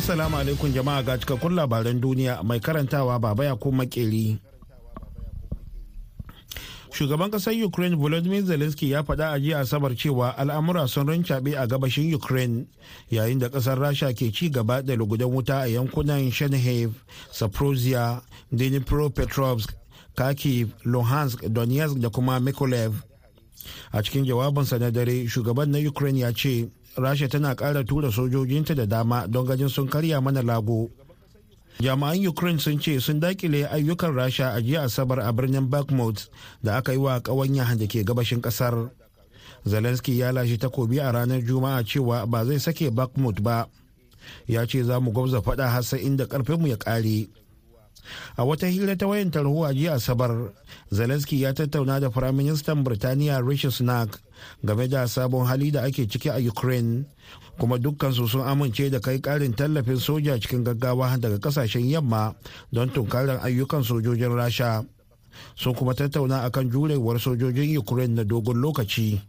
Assalamu alaikum jama'a ga cikakkun labaran duniya mai karantawa baba ya kuma makeri. Shugaban ƙasar Ukraine Volodymyr Zelensky ya faɗa a jiya Asabar cewa al'amura sun rincaɓe a gabashin Ukraine yayin da ƙasar Rasha ke ci gaba da lugudan wuta a yankunan Chernihiv, Saprosia, Dnipropetrovsk, Kharkiv, Luhansk, Donetsk da kuma Mykolaiv. A cikin jawabinsa na dare, shugaban na Ukraine ya ce rasha tana ƙara tura sojojinta da dama don ganin sun karya mana lago. Jami'an ukraine sun ce sun daƙile ayyukan rasha a jiya asabar a birnin bakhmut da aka yi wa ƙawanya da ke gabashin ƙasar. Zelensky ya lashe takobi a ranar juma'a cewa ba zai sake bakhmut ba. Ya ce za mu gwabza faɗa har sai inda ƙarfinmu ya ƙare. A wata hira ta wayan tarho a jiya asabar zelensky ya tattauna da firaministan birtaniya rishi sunak game da sabon hali da ake ciki a ukraine kuma dukkansu sun amince da kai karin tallafin soja cikin gaggawa daga ƙasashen yamma don tunkarar ayyukan sojojin rasha. Sun kuma tattauna akan jurewar sojojin ukraine na dogon lokaci.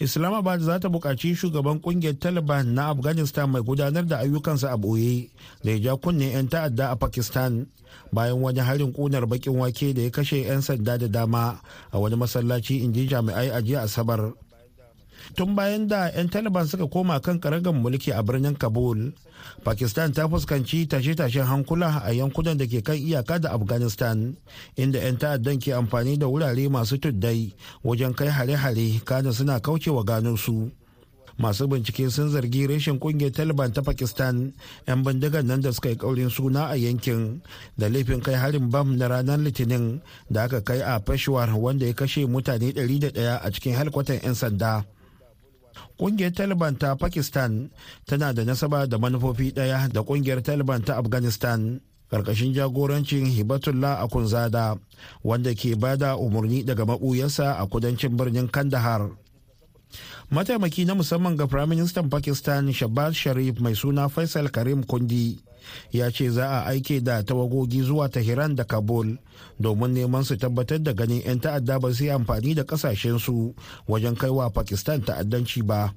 Islamabad za ta buƙaci shugaban ƙungiyar taliban na afghanistan mai gudanar da ayyukansa a ɓoye da ya ja kunne 'yan ta'adda a pakistan bayan wani harin ƙunar bakin wake da ya kashe 'yan sanda da dama a wani masallaci in ji jami'ai a jiya asabar. Tun bayan da 'yan taliban suka koma kan karagan mulki a birnin kabul pakistan ta fuskanci tashe-tashen hankula a yankunan da ke kan iyaka da afghanistan inda 'yan ta'addan ke amfani da wurare masu tuddai wajen kai hare-hare kana suna kaucewa gano su. Masu bincike sun zargi reshen ƙungiyar taliban ta pakistan 'yan bindigar nan da suka yi kaurin suna a yankin da laifin kai harin bam na ranar litinin da aka kai a peshawar wanda ya kashe mutane 101 a cikin halkwatan 'yan sanda. Ƙungiyar taliban ta pakistan tana da nasaba da manufofi ɗaya da ƙungiyar taliban ta afghanistan ƙarƙashin jagorancin hibatullah akunzada wanda ke ba da umarni daga mabuyarsa a kudancin birnin kandahar. Mataimaki na musamman ga firaministan pakistan shabaz sharif mai suna faisal karim kundi ya ce za a aike da tawagogi zuwa Tehran da Kabul domin neman su tabbatar da ganin 'yan ta'adda ba su yi amfani da kasashensu wajen kaiwa Pakistan ta'addanci ba.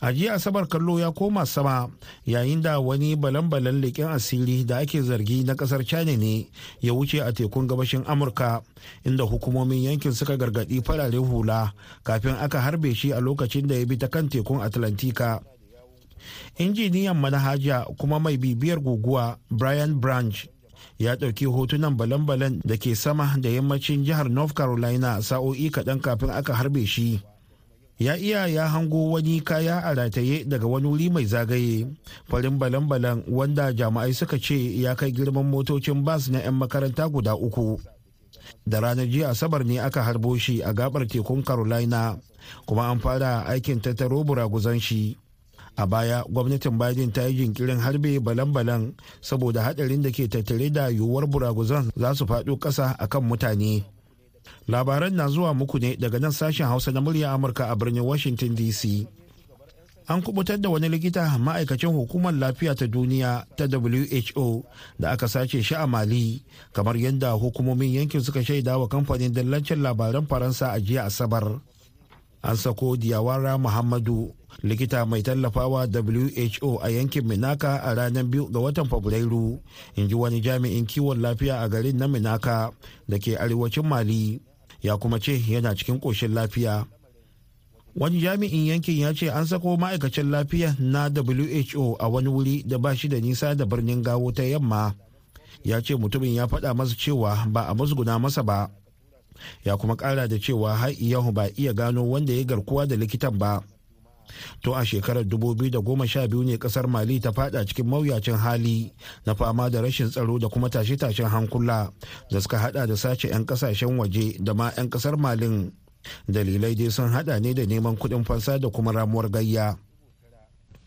A jiya asabar kallo ya koma sama yayin da wani balan-balan leƙen asiri da ake zargi na ƙasar china ne ya wuce a tekun gabashin amurka inda hukumomin yankin suka gargaɗi farare hula kafin aka harbe shi a lokacin da ya bi ta kan tekun atlantika. Injiniyan manhaja kuma mai bibiyar guguwa brian branch ya ɗauki hotunan balan-balan da ke sama da yammacin jihar north carolina sa'o'i kaɗan kafin aka harbe shi. Ya iya ya hango wani kaya a rataye daga wani wuri mai zagaye. Farin balan-balan wanda jama'ai suka ce ya kai girman motocin bas na 'yan makaranta guda uku. Da ranar jiya asabar ne aka harbo shi a gabar tekun carolina kuma an fara aikin tattaro buraguzan shi. A baya gwamnatin biden ta yi jinkirin harbe balan-balan saboda hadarin da ke tattare da yiwuwar buraguzan za su faɗo ƙasa a kan mutane. Labaran na zuwa muku ne daga nan sashen hausa na murya amurka a birnin washington dc an kuɓutar da wani likita ma'aikacin hukumar lafiya ta duniya ta who da aka sace shi a mali kamar yadda hukumomin yankin suka shaida wa kamfanin dallancin labaran faransa a jiya asabar. An sako diyawara muhammadu likita mai tallafawa who a yankin minaka a ranar biyu ga watan fabrairu in ji wani jami'in kiwon lafiya a garin na minaka da ke arewacin mali ya kuma ce yana cikin ƙoshin lafiya. Wani jami'in yankin ya ce an sako ma'aikacin lafiya na who a wani wuri da ba shi da nisa da birnin gawo ta yamma. Ya ce mutumin ya faɗa masa cewa ba a musguna masa ba. Ya kuma ƙara da cewa har iyahu ba iya gano wanda ya garkuwa da likitan ba. To a shekarar 2012 ne ƙasar mali ta fada cikin mawuyacin hali na fama da rashin tsaro da kuma tashe-tashen hankula da suka hada da sace 'yan ƙasashen waje da ma 'yan ƙasar malin. Dalilai dai sun hada ne da neman kuɗin fansa da kuma ramuwar gayya.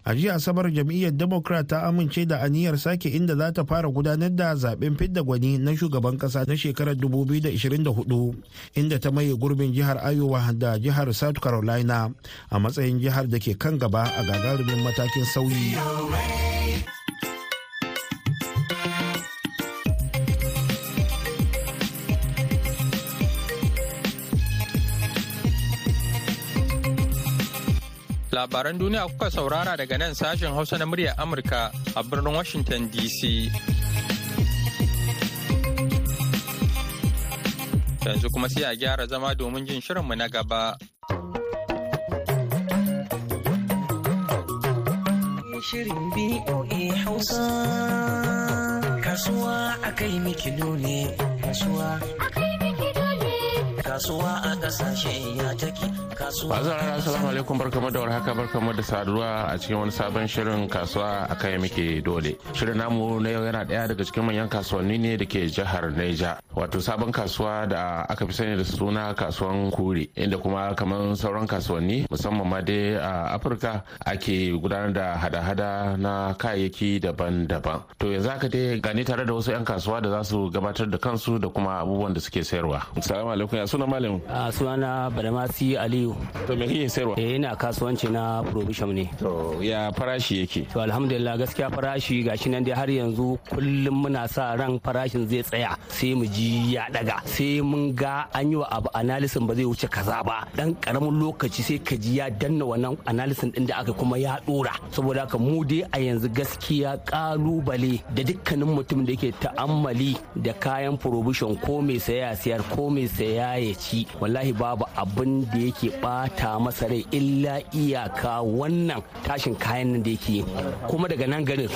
A jiya asabar jam'iyyar democrat ta amince da aniyar sake inda za ta fara gudanar da zaɓen fidda gwani na shugaban kasa na shekarar 2024 inda ta maye gurbin jihar iowa da jihar south carolina a matsayin jihar da ke kan gaba a gagarumin matakin sauyi. Labaran duniya kuka saurara daga nan sashen Hausa na muryar Amurka a birnin Washington DC. Yanzu kuma sai a gyara zama domin jin shirinmu na gaba. Shirin BOA Hausa Kasuwa a kai ne Kasuwa Kasuwa a ƙasashe ya take Masu rana assalamu alaikum barkamu da warhaka barkamu da saduwa a cikin wani sabon shirin kasuwa a kai muke dole. Shirin namu na yau yana ɗaya daga cikin manyan kasuwanni ne da ke jihar Neja. Wato sabon kasuwa da aka fi sani da suna kasuwan kure inda kuma kamar sauran kasuwanni musamman ma dai a Afirka ake gudanar da hada-hada na kayayyaki daban-daban. To yanzu haka dai gani tare da wasu 'yan kasuwa da za su gabatar da kansu da kuma abubuwan da suke sayarwa. Assalamu alaikum ya suna malam. a sunana badamasi aliyu To me kike sayarwa? eh ina kasuwanci na provision ne To ya farashi yake? to alhamdulillah gaskiya farashi gashi nan dai har yanzu kullum muna sa ran farashin zai tsaya sai mu ji ya daga sai mun ga an yi wa abu analysis ba zai wuce kaza ba dan ƙaramin lokaci sai ka ji ya danna wannan analysis din da aka kuma ya dora saboda haka mu dai a yanzu gaskiya ƙalubale da dukkanin mutum da yake ta'ammali da kayan provision ko mai saya siyar ko mai saya ya ci wallahi babu abin da yake bata masa rai illa iyaka wannan tashin kayan nan da yake kuma daga nan garin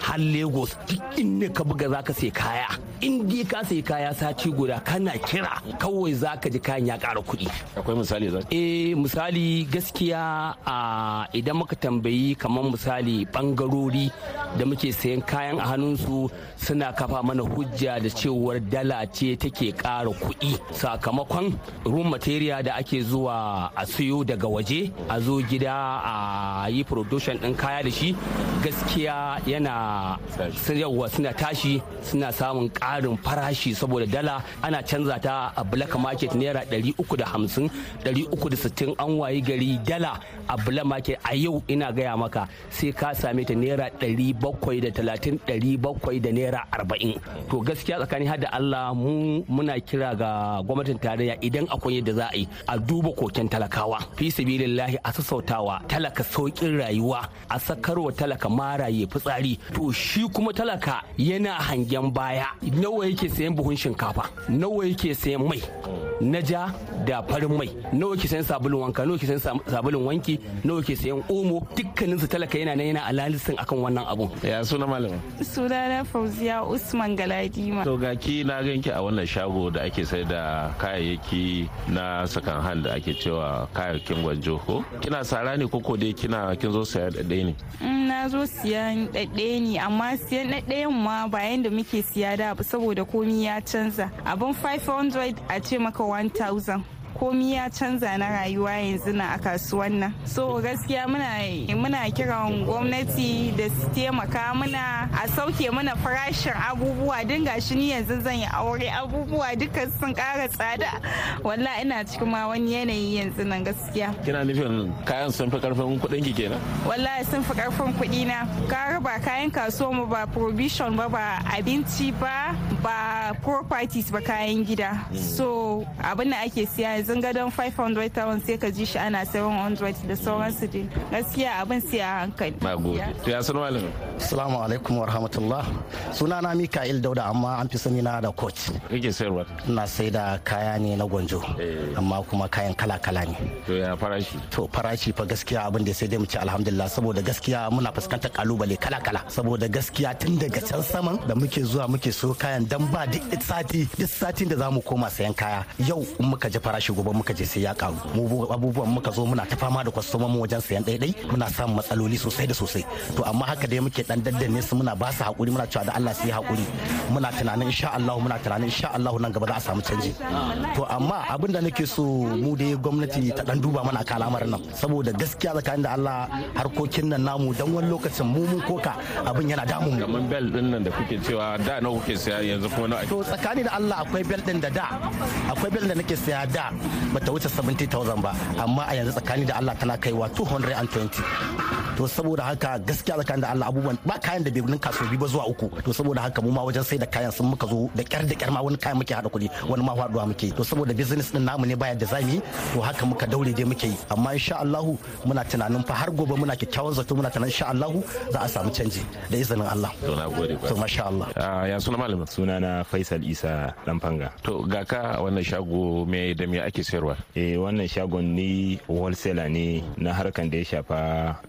har lagos duk inda ka buga za ka sai kaya. In dai ka sai kaya sati guda kana kira kawai za ka ji kayan ya ƙara kuɗi. Akwai misali za eh misali gaskiya a idan muka tambayi kamar misali bangarori da muke sayan kayan a hannunsu suna kafa mana hujja da cewar dala ce take ƙara kuɗi. Sakamakon room material da ake zuwa a siyo daga waje a zo gida a yi production ɗin kaya da shi gaskiya yana yawa suna tashi suna samun ƙarin farashi saboda dala ana canza ta a black market naira 350 360 an wayi gari dala a black market a yau ina gaya maka sai ka same ta naira 730 700 da naira 40 to gaskiya tsakani har da Allah mu muna kira ga gwamnatin tarayya idan akwai yadda za a yi a duba koken talakawa. Fi sabilillahi a sassautawa talaka saukin rayuwa a sakarwa talaka maraye fitsari. To shi kuma talaka yana hangen baya. Nawa yake sayan buhun shinkafa? Nawa yake sayan mai? Na ja da farin mai. Nawa yake sayan sabulun wanka? Nawa yake sayan sabulun wanki? Nawa yake sayan omo? Dukkanin su talaka yana nan yana alalisin akan wannan abun. Ya suna malamin? sunana fauziya usman galadima. To ga ki na ganki a wannan shago da ake sai da kayayyaki na sakan hand da ake cewa kayayyakin gwanjo ko? Kina sara ne koko dai kina kin zo saya da ɗaya ne? Mm, na zo siyan ɗaɗɗaya ne. Amma siyan ɗaɗɗayan ma ba yanda muke siya da saboda komi ya canza. Abin 500 a ce maka 1000 komi ya canza na rayuwa yanzu na a kasuwan nan. So gaskiya muna muna kiran gwamnati da su taimaka muna a sauke mana farashin abubuwa. Din gashi ni yanzu zan yi aure abubuwa duka sun kara tsada. Walla ina cikin ma wani yanayi yanzu nan gaskiya. Kina nufin kayan sun fi ƙarfin kuɗin ki kenan? wallahi sun fi ƙarfin kuɗi na ka raba kayan kasuwa mu ba provision ba ba abinci ba ba properties ba kayan gida. So abin da ake siya yanzu gadon 500 town sai ka ji shi ana 700 da sauransu dai gaskiya abin sai a hankali Na gode. To ya suna malamin? Assalamu alaikum wa rahmatullah. Sunana Mika'il Dauda amma an fi sani na da coach. Kake sayarwa? Ina sai da kaya ne na gwanjo. Eh. Amma kuma kayan kala-kala ne. To ya farashi? To farashi fa gaskiya abin da sai dai mu ci alhamdulillah saboda gaskiya muna fuskantar ƙalubale kala-kala saboda gaskiya tun daga can saman da muke zuwa muke so kayan dan ba duk sati duk satin da za mu koma sayan kaya yau in muka ji farashin farashi gobe muka je sai ya karu. Mu abubuwan muka zo muna ta fama da kwastoman mu wajen sayan ɗaiɗai muna samun matsaloli sosai da sosai. To amma haka dai muke dan daddanne su muna ba su haƙuri muna cewa da Allah su yi haƙuri muna tunanin insha Allah muna tunanin insha Allah nan gaba za a samu canji. To amma abin da nake so mu dai gwamnati ta dan duba mana kan al'amarin nan. Saboda gaskiya tsakanin da Allah harkokin nan namu dan wani lokacin mu mun koka abin yana damun mu. Kamar bel ɗin nan da kuke cewa da nawa kuke saya yanzu kuma nawa to tsakani da Allah akwai bel din da da akwai bel da nake saya da. Bata wuce 70000 ba amma a yanzu tsakani da Allah tana kaiwa 220 to saboda haka gaskiya tsakanin da Allah abubuwan ba kayan da bai ninka so biyu ba zuwa uku. To saboda haka mu ma wajen sai da kayan sun muka zo da kyar da kyar ma wani kayan muke hada kuɗi wani ma faɗuwa muke to saboda business din namu ne baya da za mu yi to haka muka daure dai muke yi. Amma insha Allah muna tunanin fa har gobe muna kyakkyawan zato muna tunanin insha Allah za a samu canji da izinin Allah. To na gode to masha Allah. Ya suna malamin suna na Faisal Isa Lamfanga to ga ka a wannan shago me da me ake sayarwa? Eh wannan shagon ni wholesaler ne na harkan da ya shafa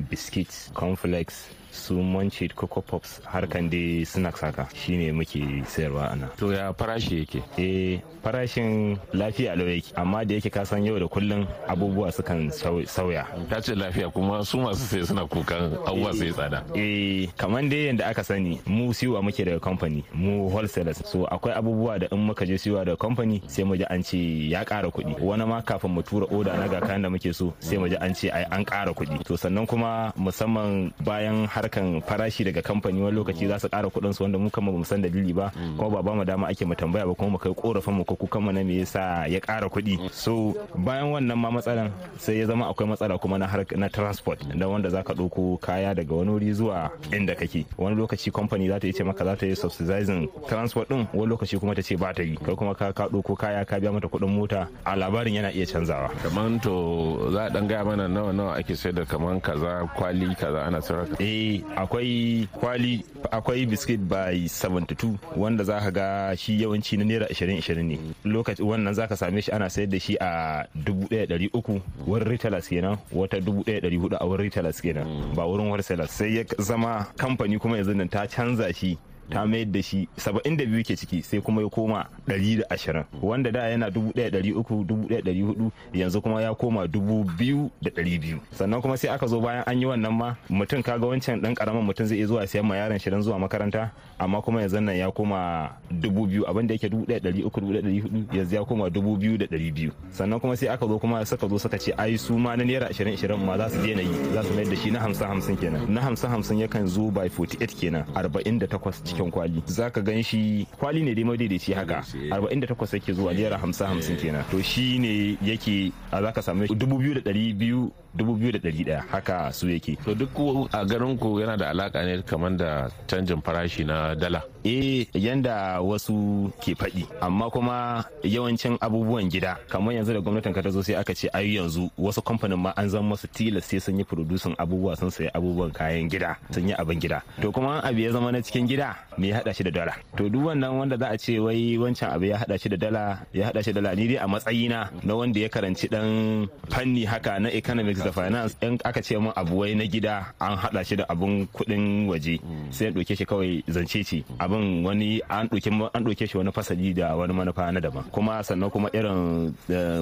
biscuits cornflakes su munchit coco pops harkan dai snacks haka shine muke sayarwa ana to ya farashi yake? Eh farashin lafiya lau yake. Amma da yake kasan yau da kullun abubuwa sukan sauya. Ta ce lafiya kuma su masu sai suna kukan abubuwa sai tsada. Eh kamar dai yadda aka sani mu siwa muke daga company mu wholesalers. So akwai abubuwa da in muka je siwa daga company sai mu ji an ce ya ƙara kuɗi. Wani ma kafin mu tura oda na ga kayan da muke so sai mu ji an ce ai an ƙara kuɗi. To sannan kuma musamman bayan harkan farashi daga kamfani wani lokaci za su ƙara kuɗin su wanda mu kama mu san dalili ba. Kuma ba ba mu dama ake mu tambaya ba kuma mu kai korafin mu ko kukan mu na me yasa ya ƙara kuɗi. So bayan wannan ma matsalan sai ya zama akwai matsala kuma na na transport. Da wanda zaka ɗauko kaya daga wani wuri zuwa inda kake. Wani lokaci kamfani za ta yi ce maka za ta yi subsidizing transport din wani lokaci kuma ta ce ba ta yi. Kai kuma ka ka ɗauko kaya ka biya mata kuɗin mota a labarin yana iya canzawa. Kaman to za a dan gaya mana nawa nawa ake sayar da kaman kaza kwali kaza ana sayar eh akwai kwali akwai biskit by 72 wanda za ka ga shi yawanci na naira 20-20 ne. Lokaci wannan za ka same shi ana sayar da shi a 1300 wurin retailers kenan wata 1400 a wurin retailers kenan ba wurin wholesalers. Sai ya zama kamfani kuma yanzu ta canza shi. Ta mayar da shi 72 ke ciki sai kuma ya koma 120 wanda da yana 1300 1400 yanzu kuma ya koma 2200 sannan kuma sai aka zo bayan an yi wannan ma mutum kaga wancan dan ƙaramin mutum zai iya zuwa siyan ma yaron shi dan zuwa makaranta amma kuma yanzu nan ya koma 2000 abin da yake 1300 1400 yanzu ya koma 2200 sannan kuma sai aka zo kuma suka zo suka ce ai su ma na naira 20 20 ma za su daina yi. Za su mayar da shi na 50 50 kenan. Na 50 50 yakan zo by 48 kenan 48 cikin kwali. Za ka gan shi kwali ne dai madaidaici haka. 48 yake zuwa naira 50 50 kenan. To shi ne yake a za ka samu 2200 2,100 haka su yake. To duk a garin ku yana da alaka ne kamar da canjin farashi na dala. Eh yanda wasu ke faɗi amma kuma yawancin abubuwan gida kamar yanzu da gwamnatin ka ta zo sai aka ce ai yanzu wasu kamfanin ma an zama masu tilas sai sun yi producing abubuwa sun sayi abubuwan kayan gida sun yi abin gida. To kuma abu ya zama na cikin gida me ya haɗa shi da dala. To duk wannan wanda za a ce wai wancan abu ya haɗa shi da dala ya haɗa shi da dala ni dai a matsayina na wanda ya karanci dan fanni haka na economics da finance in aka ce mun abu wai na gida an hada shi da abun kuɗin waje. Sai ya ɗauke shi kawai zance ce. Abin wani an ɗauke an ɗauke shi wani fasali da wani manufa na daban. Kuma sannan kuma irin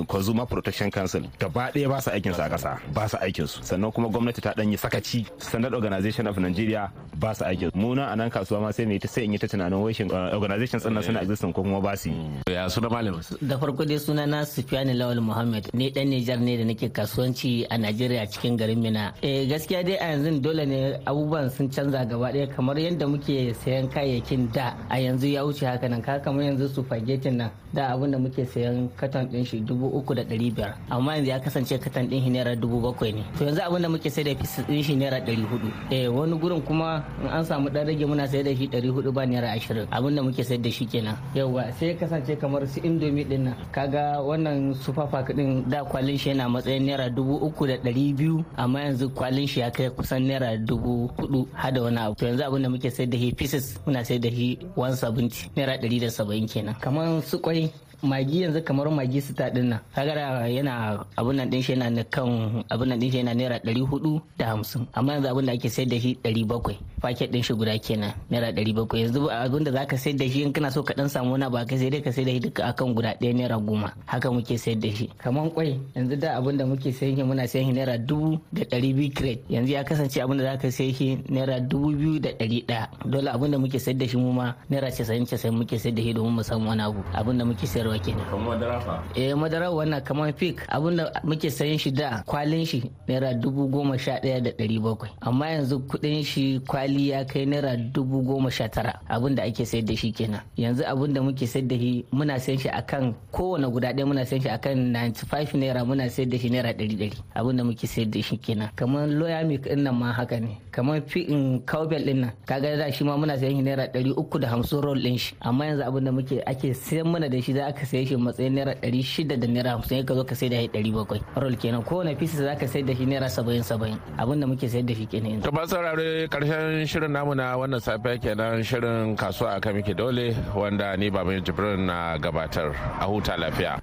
consumer protection council gaba ɗaya ba su aikin su a ƙasa ba su aikin su sannan kuma gwamnati ta ɗanyi sakaci. Standard organization of nigeria ba su aikin mu na a nan kasuwa ma sai mai ta sai in yi ta tunanin wai shin organizations ɗin suna existing ko kuma ba su ya suna malam? Da farko dai suna na Sufiyani Lawal Muhammad. Ne dan Nijar ne da nake kasuwanci a Najeriya cikin garin Mina. Eh gaskiya dai a yanzu dole ne abubuwan sun canza gaba ɗaya kamar yadda muke sayan kayayyakin da a yanzu ya wuce haka nan. Ka kamar yanzu su fagetin nan da abin da muke sayan katon ɗin shi dubu uku da ɗari biyar. Amma yanzu ya kasance katon ɗin shi naira dubu bakwai ne. To yanzu abin da muke sai da fis ɗin shi naira ɗari huɗu eh wani gurin kuma in an samu ɗan rage muna sayar da shi ɗari huɗu ba naira ashirin. Abin da muke sayar da shi kenan. Yauwa sai kasance kamar su indomi ɗin nan. Kaga wannan pack ɗin da kwalin shi yana matsayin naira dubu uku da ɗari biyu amma yanzu kwalin shi ya kai kusan naira dubu huɗu har da wani abu. To yanzu abin da muke sayar da shi pieces muna sayar da da shi 170 naira 170 kenan. Kamar su kwai magi yanzu kamar magi sita ɗin nan kaga yana abun nan din shi yana na kan abun nan din shi yana naira ɗari huɗu da hamsin. Amma yanzu abun da ake sayar da shi ɗari bakwai. Paket din shi guda kenan naira ɗari bakwai. Yanzu abun da zaka sayar da shi in kana so ka dan samu wani ba ka sai dai ka sayar da shi duka akan guda ɗaya naira goma. Haka muke sayar da shi. Kamar kwai yanzu da abun da muke sayan shi muna sayan shi naira dubu da ɗari biyu crate yanzu ya kasance abun da zaka sayi shi naira dubu biyu da ɗari ɗaya. Dole abun da muke sayar da shi mu ma naira casa'in casa'in muke sayar da shi domin mu samu wani abu. Abun da muke sayar sayarwa kenan. Kamar madara fa? Eh madara wannan kamar fik abin da muke sayan shi da kwalin shi naira dubu goma sha ɗaya da ɗari bakwai. Amma yanzu kuɗin shi kwali ya kai naira dubu goma sha tara. Abinda ake sayar da shi kenan. Yanzu abin da muke sayar da shi muna sayan shi akan kowane guda ɗaya muna sayan shi akan 95 naira muna sayar da shi naira ɗari ɗari. Abinda muke sayar da shi kenan. Kamar loya milk ɗin nan ma haka ne. Kamar fi'in cowbell ɗin nan. Kaga da shi ma muna sayan shi naira ɗari uku da hamsin roll ɗin shi. Amma yanzu abin da muke ake sayan mana da shi za ka saye shi matsayin naira ɗari shida da naira hamsin ka zo ka sai da shi ɗari bakwai roll kenan kowane fisa za ka sai da shi naira saba'in saba'in abin da muke sayar da shi kenan yanzu. to ba saurare ƙarshen shirin namu na wannan safiya kenan shirin kasuwa a miki dole wanda ni baban jibrin na gabatar a huta lafiya.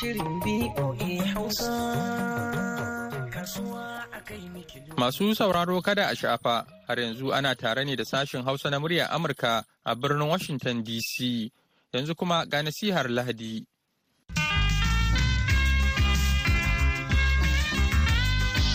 Shirin BOA Hausa kasuwa Masu sauraro kada a shafa har yanzu ana tare ne da sashen Hausa na muryar Amurka a birnin Washington DC. Yanzu kuma ga nasihar Lahadi.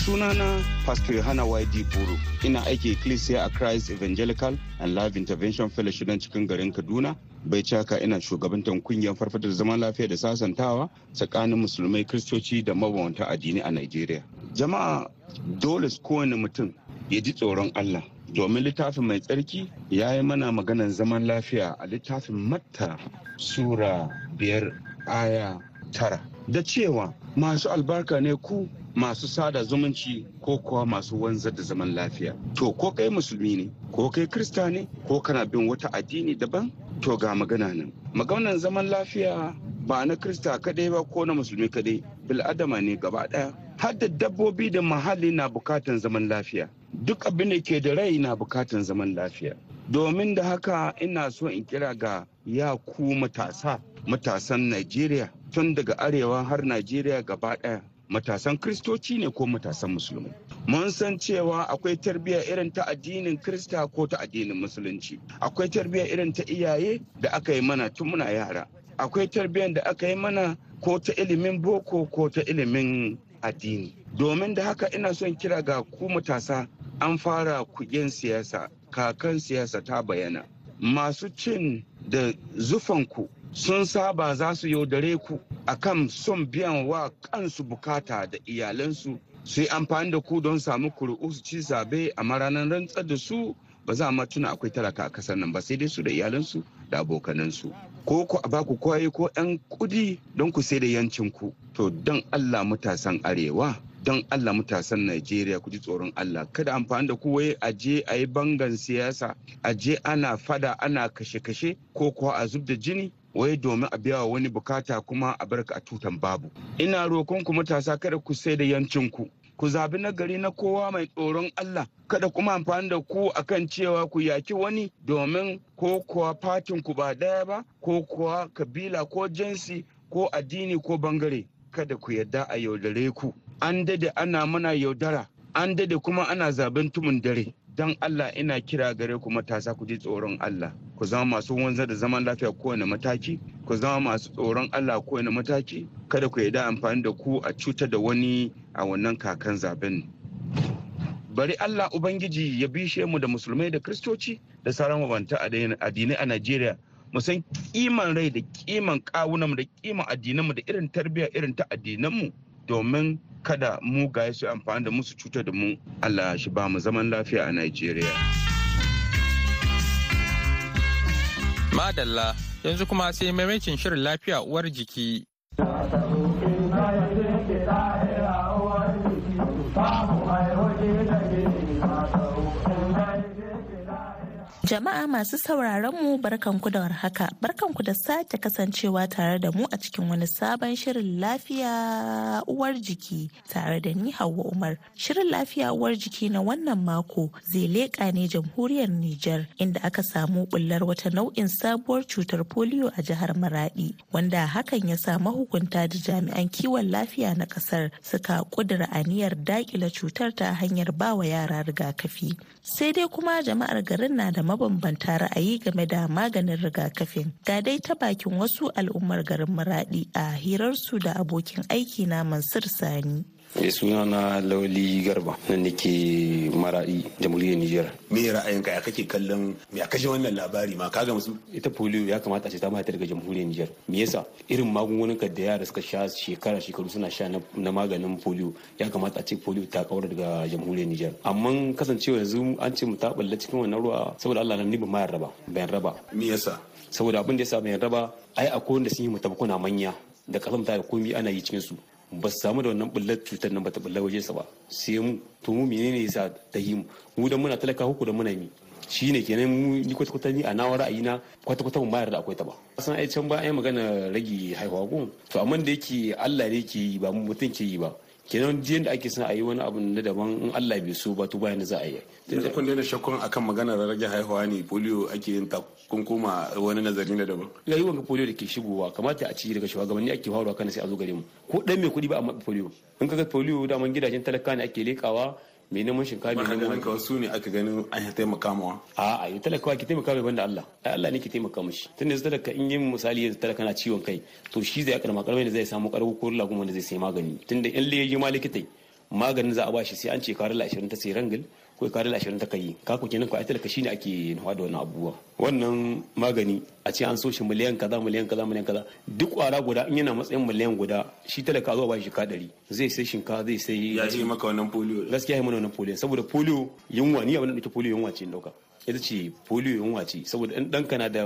Sunana Pastor Yohana YD Buru. Ina aiki Ecclesia a Christ Evangelical and Life Intervention Fellowship don cikin garin Kaduna. Bai caka ina shugabantar ƙungiyar farfadar zaman lafiya da sasantawa tsakanin musulmai kristoci da mabawanta addini a Najeriya. Jama'a dole kowane mutum ya ji tsoron Allah. Domin littafin mai tsarki ya yi mana maganar zaman lafiya a littafin Matta Sura biyar aya tara. Da cewa masu albarka ne ku masu sada zumunci ko kuwa masu wanzar da zaman lafiya. To ko kai musulmi ne, ko kai krista ne, ko kana bin wata addini daban, to ga magana nan. Maganan zaman lafiya ba na krista kadai ba ko na musulmi kadai, bil'adama ne gaba ɗaya. Har da dabbobi da muhalli na bukatan zaman lafiya. Duk abin da ke da rai na bukatan zaman lafiya. Domin da haka ina so in kira ga ya ku matasa, matasan Najeriya, tun daga arewa har Najeriya gaba ɗaya. Matasan kristoci ne ko matasan musulmi? Mun san cewa akwai tarbiyya irin ta addinin krista ko ta addinin musulunci. Akwai tarbiyya irin ta iyaye da aka yi mana tun muna yara. Akwai tarbiyyar da aka yi mana ko ta ilimin boko ko ta ilimin addini. Domin da haka ina son kira ga ku matasa an fara kugen siyasa kakan siyasa ta bayana masu cin da zufanku sun saba za su yaudare ku akan son biyan wa kansu buƙata da iyalansu. Su yi amfani da ku don samu kuri'u su ci zaɓe a maranar rantsar da su ba za ma tuna akwai talaka a ƙasar nan ba sai dai su da iyalansu da abokanansu. Ko ku a baku kwaye ko yan kuɗi don ku sai da yancin ku. To don allah matasan arewa don Allah matasan Najeriya ku ji tsoron Allah. Kada amfani da ku wai a je a yi bangan siyasa a je ana fada ana kashe-kashe ko kuwa a zub da jini. Wai domin a biya wa wani buƙata kuma a barka a tutan babu. Ina roƙon ku matasa kada ku sai da yancin ku. Zabi nagari na kowa mai tsoron Allah. Kada kuma amfani da ku akan cewa ku yaki wani domin ko kuwa fatin ku ba ɗaya ba ko kuwa kabila ko jinsi ko addini ko ɓangare. Kada ku yarda a yaudare ku. An daɗe ana mana yaudara. An daɗe kuma ana zaɓen tumun dare. Don Allah ina kira gare ku matasa ku ji tsoron Allah. Ku zama masu wanzar da zaman lafiya kowane mataki. Ku zama masu tsoron Allah kowane mataki. Kada ku yarda amfani da ku a cutar da wani a wannan kakan zaɓen. Bari Allah Ubangiji ya bishe mu da musulmai da kristoci da sauran mabanta addinai a Najeriya. Mu san kiman rai da kiman kawunanmu da kiman addinanmu da irin tarbiyya irin ta addinanmu domin kada mu ga su amfani da musu cutar da mu Allah shi ba mu zaman lafiya a Najeriya. Madalla yanzu kuma sai maimacin shirin lafiya uwar jiki. Jama'a masu sauraron mu barkanku da warhaka, barkanku da sake kasancewa tare da mu a cikin wani sabon shirin lafiya uwar jiki tare da ni Hauwa Umar. Shirin lafiya uwar jiki na wannan mako zai leƙa ne jamhuriyar Nijar inda aka samu bullar wata nau'in sabuwar cutar polio a jihar Maradi wanda hakan ya sa mahukunta da jami'an kiwon lafiya na ƙasar suka kudura aniyar daƙile cutar ta hanyar bawa yara rigakafi. Sai dai kuma jama'ar garin na da mabambanta ra'ayi game da maganin rigakafin. Ga dai ta bakin wasu al'ummar garin maradi a hirarsu da abokin aiki na mansur sani. Ya suna na lauli garba nan nake maradi jamhuriyar nijar. Me ra'ayinka? Ya kake kallon me a kashe wannan labari ma? Ka musu ita polio ya kamata ce ta mata daga jamhuriyar nijar. Me yasa? Irin magungunan da yara suka sha shekara shekaru suna sha na maganin polio ya kamata a ce polio ta kawar daga jamhuriyar nijar. Amma kasancewa yanzu an ce mu ta balla cikin wannan ruwa saboda Allah nan ni ba ma raba bayan raba. Me yasa? Saboda abin da yasa bayan raba ai akwai wanda sun yi mutabakuna manya da kasamta da komai ana yi cikin su ba su samu da wannan bullar cutar nan ba ta bullar wajensa ba. Sai mu to mu menene yasa ta yi mu? Mu da muna talaka huku da muna mi. Shi ne kenan mu ni kwata kwata ni a nawa ra'ayi na kwata kwata mun bayar da akwai ta ba. San ai can ba ai magana rage haihuwa ko? To amma da yake Allah ne ke yi ba mutum ke yi ba. Kenan jiyan da ake son a yi wani abu na daban in Allah bai so ba to bayan da za a yi. Yanzu kun daina shakkun akan maganar rage haihuwa ne polio ake yin ta kun koma wani nazari na daban. Ga yiwon polio da ke shigowa kamata a ci daga shugabanni ake faruwa kana sai a zo gare mu. Ko dan mai kuɗi ba a polio. In kaga polio daman gidajen talaka ne ake lekawa mai neman shinkafa mai neman ka wasu ne aka ganin an ya taimaka mawa a a yi talakawa ki taimaka mai banda Allah. Ai Allah ne ke taimaka mishi tun da talaka in yin misali yanzu talaka na ciwon kai to shi zai karma karmai da zai samu karbu ko lagun wanda zai sai magani. Tun da in ya ma likitai maganin za a bashi sai an ce karila 20 ta sai rangil ko karila 20 ta kai ka ku kenan ko ai talaka shine ake nufa da wannan abubuwa. Wannan magani a ce an so shi miliyan kaza miliyan kaza miliyan kaza. Duk kwara guda in yana matsayin miliyan guda shi talaka zuwa ba shi ka ɗari. Zai sai shinkafa zai sai ya ce maka wannan polio gaskiya ya mana wannan polio. Saboda polio yunwa ni abin da nake polio yunwa ce ɗauka ita ce polio yunwa ce. Saboda in ɗanka na da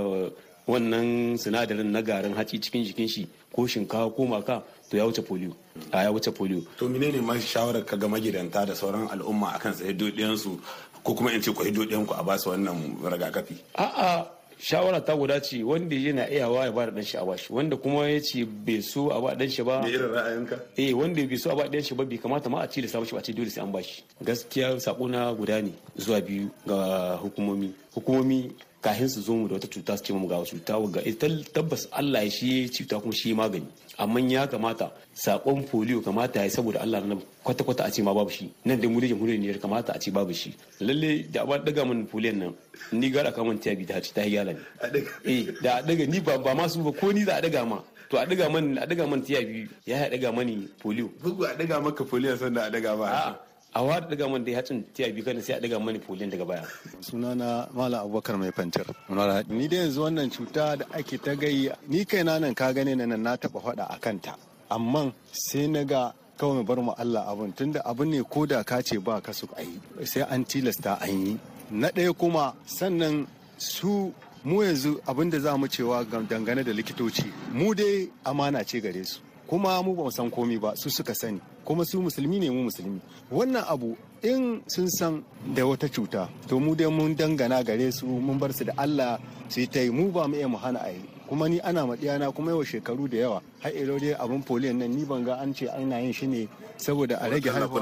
wannan sinadarin na garin haci cikin jikin shi ko shinkafa ko maka to ya wuce polio. A ya wuce polio. To menene ma shawarar ka ga magidanta da sauran al'umma akan tsaye dodiyansu ko kuma in ce ku hidodiyan ku a ba su wannan rigakafi? A'a shawara ta guda ce wanda yana iyawa ya ba da dan shi a bashi wanda kuma ya ce bai so a ba dan shi ba. Da irin ra'ayinka? Eh wanda bai so a ba dan shi ba bai kamata ma a ci da sa shi ba a ce dole sai an bashi gaskiya sako na guda ne zuwa biyu ga hukumomi. Hukumomi kahin su zo mu da wata cuta su ce mu ga cuta ga ita tabbas Allah ya shi cuta kuma shi magani. Amma ya kamata saƙon polio kamata ya saboda Allah na kwata kwata a ce ma babu shi. Nan da mu da jamhuriyar Nijar kamata a ce babu shi. Lalle da ba daga mun polio nan ni gara ka mun tiyabi ta ci ta hiyala ne eh da daga ni ba ba ma su ba ko ni za a daga ma. To a daga man a daga man tiyabi ya ya daga mani polio. Bugu a daga maka polio sanda a daga ba a wada daga man da hatsin tiya bi kana sai a daga mani polin daga baya. Sunana malam abubakar mai fantar ni da yanzu wannan cuta da ake ta gayi ni kaina nan ka gane nan na taba faɗa a kanta. Amma sai na ga kawai mu bar mu Allah abun tunda abun ne ko da ka ce ba ka su ayi sai an tilasta an yi. Na ɗaya kuma sannan su mu yanzu abin da za mu cewa dangane da likitoci mu dai amana ce gare su. Kuma mu ba mu san komi ba su suka sani. Kuma su musulmi ne mu musulmi. Wannan abu in sun san da wata cuta to mu dai mun dangana gare su mun bar su da Allah su yi ta yi. Mu ba mu iya mu hana a yi. Kuma ni ana maɗiyana kuma yawa shekaru da yawa. Har ilo dai abin poliyon nan ni ban ga an ce ana yin shi ne saboda a rage haihuwa.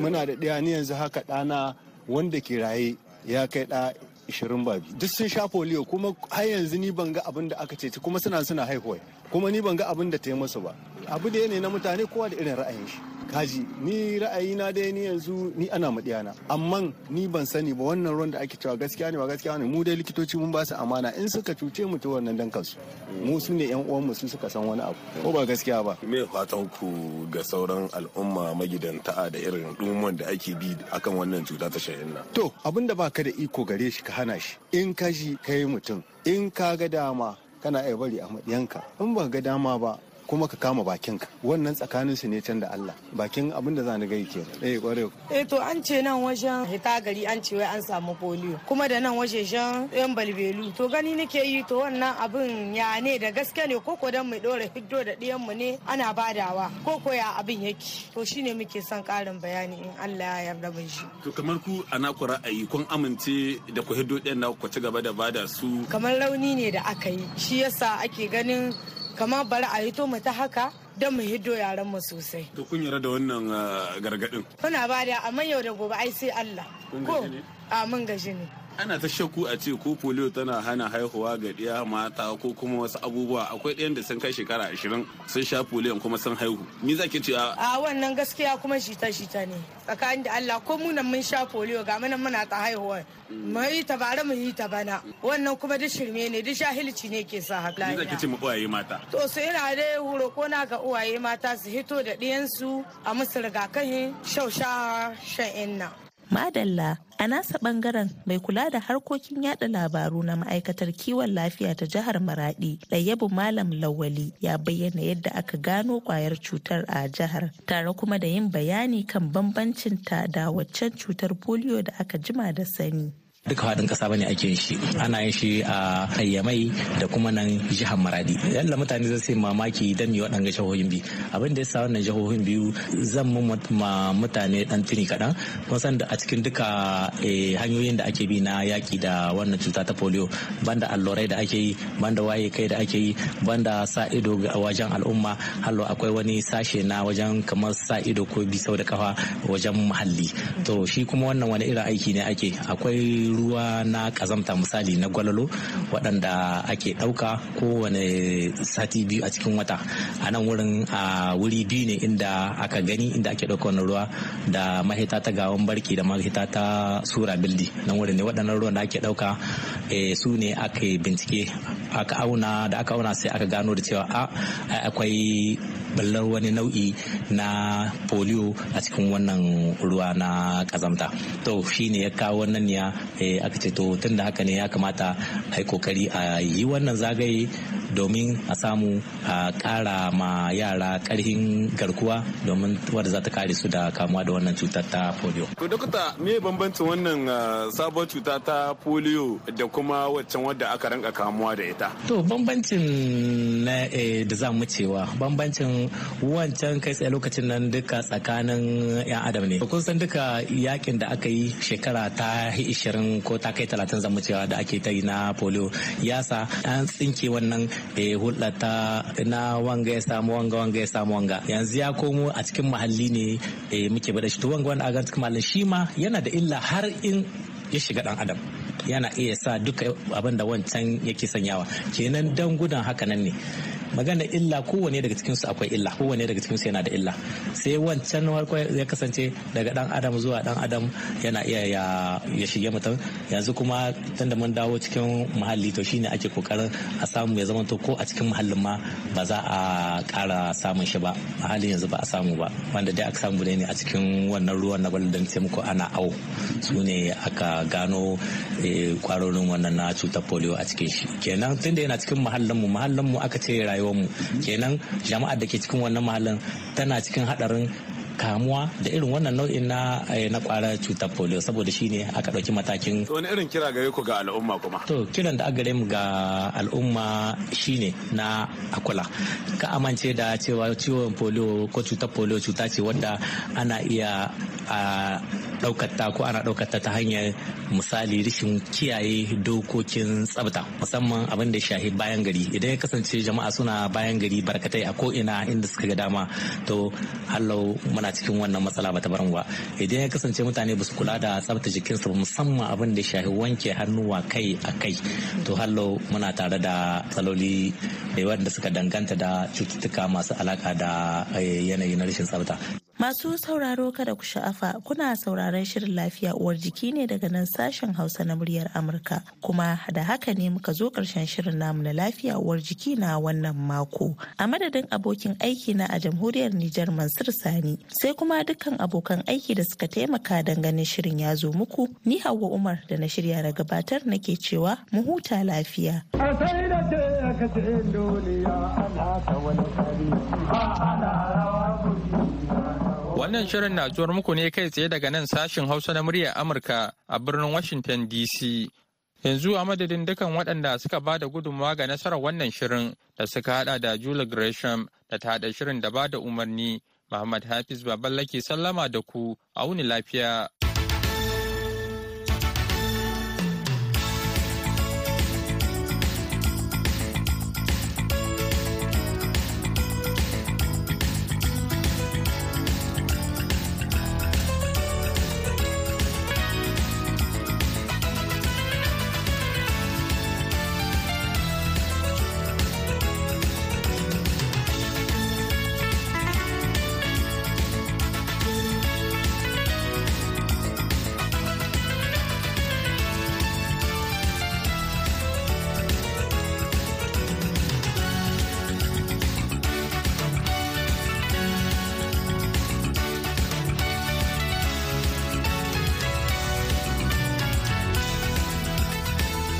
muna da ɗaya ni yanzu haka ɗana wanda ke raye ya kai ɗa ishirin ba duk sun sha polio kuma har yanzu ni ban ga abin da aka ce kuma suna suna haihuwa. Kuma ni ban ga abin da ta yi musu ba. Abu da ne na mutane kowa da irin ra'ayin shi. Kaji ni ra'ayina dai ni yanzu ni ana madiyana amma ni ban sani ba wannan ruwan da ake cewa gaskiya ne ba gaskiya ne. Mu dai likitoci mun ba su amana. In suka cuce mu ta wannan dan kansu. Mu su ne yan uwan mu su suka san wani abu. Ko ba gaskiya ba. Me fatan ku ga sauran al'umma magidanta da irin dumon da ake bi akan wannan cuta ta shayin nan? To abin da baka da iko gare shi ka hana shi. In ka shi kai mutum. In ka ga dama kana iya bari a madiyanka in ba ga dama ba kuma ka kama bakinka. Wannan tsakanin su ne can da Allah. Bakin abin da za ni gai kenan. Eh kware eh to an ce nan wajen hita gari an ce wai an samu polio. Kuma da nan waje shan yan balbelu. To gani nake yi to wannan abin ya ne da gaske ne? Koko dan mai dora hiddo da ɗiyan mu ne ana badawa? Koko ya abin yake? To shine muke son karin bayani in Allah ya yarda mun shi. To kamar ku a naku ra'ayi kun amince da ku hiddo ɗin na ku ci gaba da ba da su? Kamar rauni ne da aka yi. Shi yasa ake ganin kamar bari a hito mu ta haka don mu hiddo yaran mu sosai. To kun yarda da wannan gargaɗin? Muna ba da amma yau da gobe ai sai Allah. Ko? a mun gaji ne. Ana ta shakku a ce ko polio tana hana haihuwa ga ɗiya mata ko kuma wasu abubuwa. Akwai ɗayan da sun kai shekara ashirin sun sha polio kuma sun haihu. Ni zaki ce a wannan gaskiya kuma shita shita ne. Tsakanin da Allah ko munan mun sha polio ga mana muna ta haihuwa. Mu yi ta bare mu yi ta bana. Wannan kuma duk shirme ne duk shahilci ne ke sa haka ni zaki ce mu uwaye mata? To sai yana da huro ko na ga uwaye mata su hito da ɗiyansu a musu rigakafin shausha shan inna. Madalla a nasa ɓangaren mai kula da harkokin yada labaru na ma'aikatar kiwon lafiya ta jihar Maradi Ɗayyabu Malam Lawali ya bayyana yadda aka gano ƙwayar cutar a jihar tare kuma da yin bayani kan bambancin ta da waccan cutar polio da aka jima da sani. Duka faɗin ƙasa ba ne ake yin shi. Ana yin shi a hayyamai da kuma nan jihar maradi. Yalla mutane zai sai mamaki dan mi waɗanga jihohin biyu abin da ya wannan jihohin biyu zan ma mutane dan tuni kaɗan. Kun da a cikin duka hanyoyin da ake bi na yaƙi da wannan cuta ta polio banda allurai da ake yi banda waye kai da ake yi banda sa ido a wajen al'umma hallo akwai wani sashe na wajen kamar sa ido ko bi sau da kafa wajen muhalli. To shi kuma wannan wani irin aiki ne ake. Akwai ruwa na kazamta misali na gwalalo waɗanda ake ɗauka kowane sati biyu a cikin wata. A nan wurin a wuri biyu ne inda aka gani inda ake ɗauka wannan ruwa da mahita ta gawan barki da mahita ta sura bildi. Nan wurin ne waɗannan ruwan da ake ɗauka su ne aka bincike aka auna da aka auna sai aka gano da cewa a akwai ballar wani nau'i na polio a cikin wannan ruwa na kazamta to shine ya kawo wannan ya aka ce to tun da haka ne ya kamata a yi ƙoƙari a yi wannan zagaye domin a samu a kara ma yara karhin garkuwa domin wadda za ta kare su da kamuwa da wannan cutar ta polio. To dokta me bambancin wannan sabon cuta ta polio da kuma waccan wadda aka ranka kamuwa da ita? To bambancin na da za mu cewa bambancin wancan kai tsaye lokacin nan duka tsakanin 'yan adam ne. Kun san duka yaƙin da aka yi shekara ta ishirin ko ta kai talatin za mu cewa da ake ta yi na polio ya sa an tsinke wannan hulɗa ta na wanga ya samu wanga wanga ya samu wanga. Yanzu ya komo a cikin muhalli ne muke ba da shi. To wanga wanda a cikin muhalli shi ma yana da illa har in ya shiga dan adam. Yana iya sa duka abin da wancan yake sanyawa. Kenan dan gudan haka nan ne. Magana illa kowane daga cikin su akwai illa kowane daga cikin su yana da illa. Sai wancan farko ya kasance daga dan adam zuwa dan adam yana iya ya shige mutum. Yanzu kuma tunda mun dawo cikin muhalli to shine ake ƙoƙarin a samu ya zama to ko a cikin muhallin ma ba za a kara samun shi ba. A yanzu ba a samu ba. Wanda dai aka samu ne a cikin wannan ruwan na gwaldan ce muku ana au su ne aka gano kwarorin wannan na cutar polio a cikin shi. Kenan tunda yana cikin muhallin mu muhallin mu aka ce rayuwar mu kenan jama'ar da ke cikin wannan mahallin tana cikin hadarin kamuwa da irin wannan nau'in na na kwara cutar polio saboda shine aka ɗauki matakin. Wani irin kira gare ku ga al'umma kuma? To kiran da aka mu ga al'umma shine na akula. Ka amince da cewa ciwon polio ko cutar polio cuta ce wadda ana iya a ɗaukata ko ana ɗaukata ta hanyar misali rashin kiyaye dokokin tsafta musamman abin da shahi bayan gari. Idan ya kasance jama'a suna bayan gari barkatai a ko ina inda suka ga dama to hallau muna cikin wannan matsala bata barin ba. Idan ya kasance mutane ba su kula da tsafta jikinsu ba musamman abin da shafi wanke hannuwa kai a kai to hallo muna tare da tsaloli wanda suka danganta da cututtuka masu alaka da yanayi na rashin tsafta. Masu sauraro kada ku sha'afa kuna sauraron shirin lafiya uwar jiki ne daga nan sashen Hausa na muryar Amurka kuma da haka ne muka zo ƙarshen shirin namu na lafiya uwar jiki na wannan mako. A madadin abokin aiki na a jamhuriyar Nijar Mansur Sani sai kuma dukkan abokan aiki da suka taimaka ganin shirin ya zo muku ni Hauwa Umar da na shirya na gabatar nake cewa mu huta lafiya. Wannan shirin na zuwar muku ne kai tsaye daga nan sashin Hausa na muryar Amurka a birnin Washington DC. Yanzu a madadin dukan waɗanda suka ba da gudunmawa ga nasarar wannan shirin da suka hada da Julie Gresham da ta haɗa shirin da ba da umarni, Muhammad Hafiz Baballake sallama da ku, a wuni lafiya.